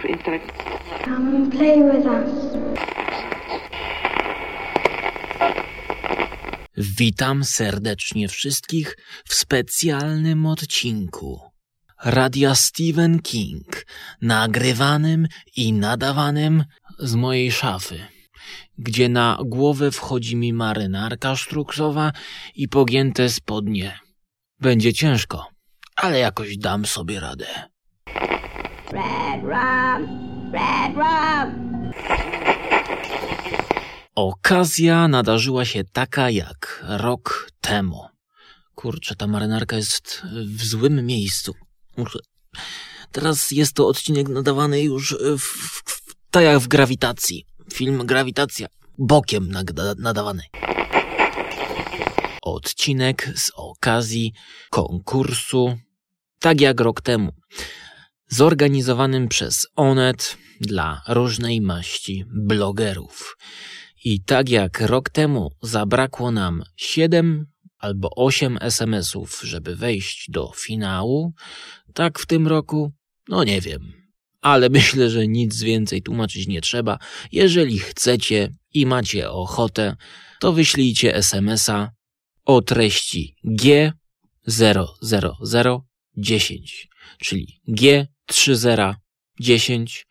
for intellect. Come and play with us. Witam serdecznie wszystkich w specjalnym odcinku Radia Stephen King, nagrywanym i nadawanym z mojej szafy, gdzie na głowę wchodzi mi marynarka sztruksowa i pogięte spodnie. Będzie ciężko, ale jakoś dam sobie radę. Red rum, red rum. Okazja nadarzyła się taka jak rok temu. Kurczę, ta marynarka jest w złym miejscu. Teraz jest to odcinek nadawany już w, w, w, tak jak w grawitacji. Film Grawitacja. Bokiem nadawany. Odcinek z okazji konkursu, tak jak rok temu, zorganizowanym przez Onet dla różnej maści blogerów. I tak jak rok temu zabrakło nam 7 albo 8 SMS-ów, żeby wejść do finału, tak w tym roku, no nie wiem. Ale myślę, że nic więcej tłumaczyć nie trzeba. Jeżeli chcecie i macie ochotę, to wyślijcie SMS-a o treści G00010, czyli G3010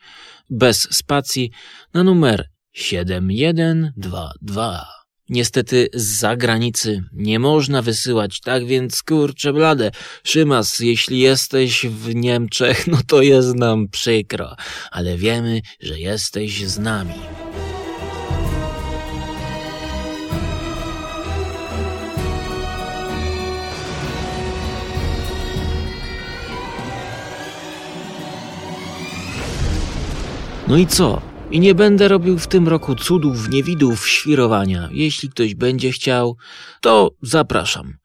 bez spacji na numer 7122. Niestety z zagranicy nie można wysyłać, tak więc kurczę blade. Szymas, jeśli jesteś w Niemczech, no to jest nam przykro, ale wiemy, że jesteś z nami. No i co? I nie będę robił w tym roku cudów, niewidów, świrowania. Jeśli ktoś będzie chciał, to zapraszam.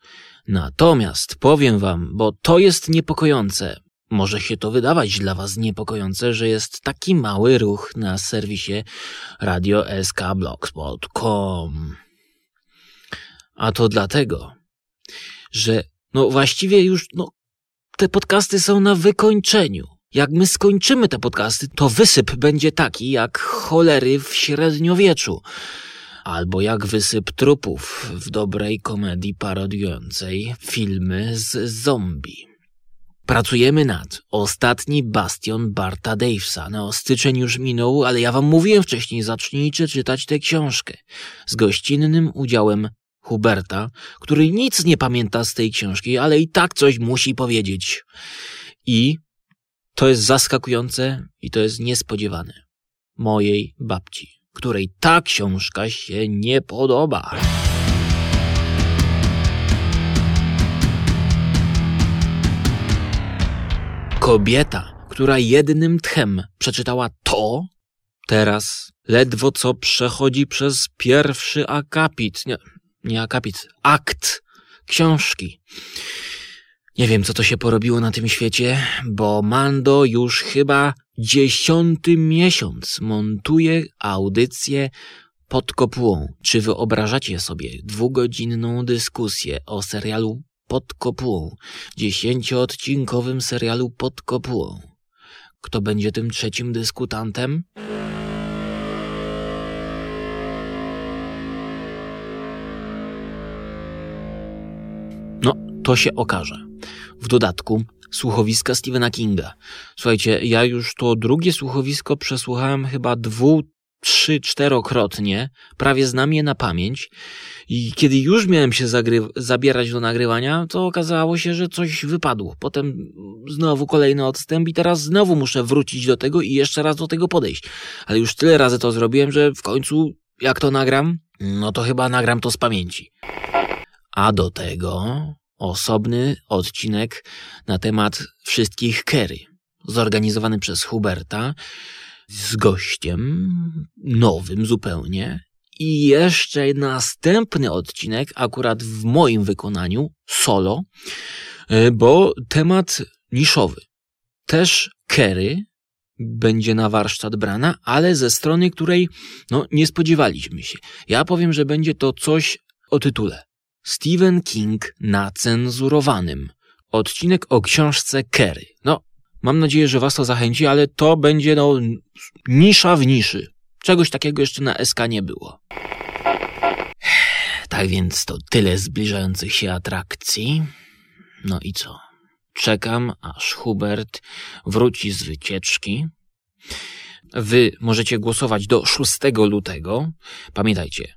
Natomiast powiem wam, bo to jest niepokojące. Może się to wydawać dla was niepokojące, że jest taki mały ruch na serwisie radioskblogspot.com. A to dlatego, że no właściwie już no, te podcasty są na wykończeniu. Jak my skończymy te podcasty, to wysyp będzie taki jak cholery w średniowieczu. Albo jak wysyp trupów w dobrej komedii parodiującej filmy z zombie. Pracujemy nad Ostatni Bastion Barta Davesa. No, styczeń już minął, ale ja wam mówiłem wcześniej, zacznijcie czytać tę książkę. Z gościnnym udziałem Huberta, który nic nie pamięta z tej książki, ale i tak coś musi powiedzieć. I to jest zaskakujące i to jest niespodziewane. Mojej babci, której ta książka się nie podoba. Kobieta, która jednym tchem przeczytała to, teraz ledwo co przechodzi przez pierwszy akapit, nie, nie akapit, akt książki. Nie wiem, co to się porobiło na tym świecie, bo Mando już chyba dziesiąty miesiąc montuje audycję pod kopułą. Czy wyobrażacie sobie dwugodzinną dyskusję o serialu pod kopułą, dziesięcioodcinkowym serialu pod kopułą? Kto będzie tym trzecim dyskutantem? No, to się okaże. W dodatku słuchowiska Stephena Kinga. Słuchajcie, ja już to drugie słuchowisko przesłuchałem chyba dwu, trzy, czterokrotnie, prawie znam je na pamięć i kiedy już miałem się zabierać do nagrywania, to okazało się, że coś wypadło. Potem znowu kolejny odstęp i teraz znowu muszę wrócić do tego i jeszcze raz do tego podejść. Ale już tyle razy to zrobiłem, że w końcu jak to nagram, no to chyba nagram to z pamięci. A do tego osobny odcinek na temat wszystkich Kerry, zorganizowany przez Huberta, z gościem nowym zupełnie. I jeszcze następny odcinek, akurat w moim wykonaniu, solo, bo temat niszowy. Też Kerry będzie na warsztat brana, ale ze strony, której no, nie spodziewaliśmy się. Ja powiem, że będzie to coś o tytule. Stephen King na cenzurowanym. Odcinek o książce Kerry. No, Mam nadzieję, że was to zachęci, ale to będzie no nisza w niszy. Czegoś takiego jeszcze na SK nie było. Tak więc to tyle zbliżających się atrakcji. No i co? Czekam, aż Hubert wróci z wycieczki. Wy możecie głosować do 6 lutego. Pamiętajcie,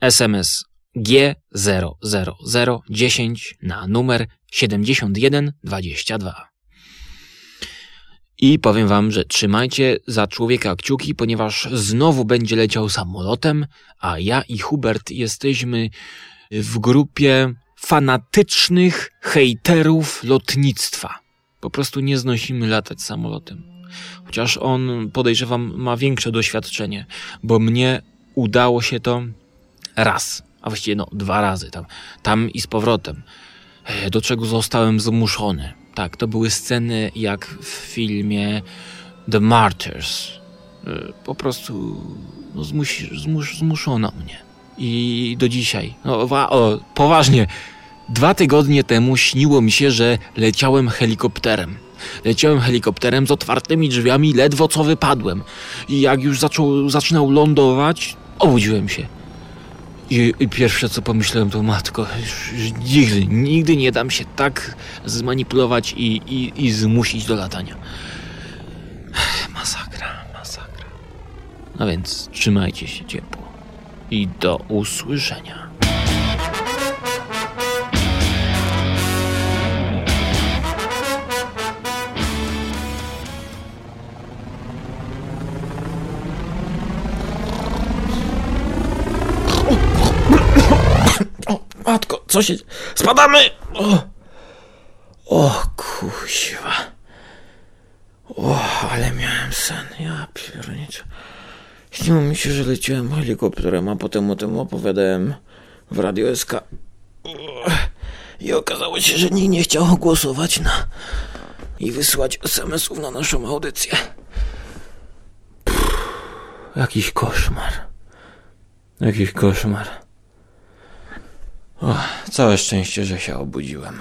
SMS G00010 na numer 7122. I powiem wam, że trzymajcie za człowieka kciuki, ponieważ znowu będzie leciał samolotem, a ja i Hubert jesteśmy w grupie fanatycznych hejterów lotnictwa. Po prostu nie znosimy latać samolotem. Chociaż on, podejrzewam, ma większe doświadczenie, bo mnie udało się to raz, a właściwie no dwa razy tam, tam i z powrotem, e, do czego zostałem zmuszony. Tak, to były sceny jak w filmie The Martyrs. E, po prostu no, zmus, zmus, zmuszono mnie. I do dzisiaj, no o, poważnie, dwa tygodnie temu śniło mi się, że leciałem helikopterem. Leciałem helikopterem z otwartymi drzwiami, ledwo co wypadłem. I jak już zaczął, zaczynał lądować, obudziłem się. I, I, pierwsze co pomyślałem to matko, nigdy, nigdy nie dam się tak zmanipulować i, i, i zmusić do latania. Masakra, masakra. No więc trzymajcie się ciepło i do usłyszenia. Co się... Spadamy! O, o kuźwa. O, ale miałem sen. Ja pierniczę. Śniło mi się, że leciałem helikopterem, a potem o tym opowiadałem w Radio SK. I okazało się, że nikt nie chciał głosować na i wysłać SMS-ów na naszą audycję. Pff, jakiś koszmar. Jakiś koszmar. O, całe szczęście, że się obudziłem.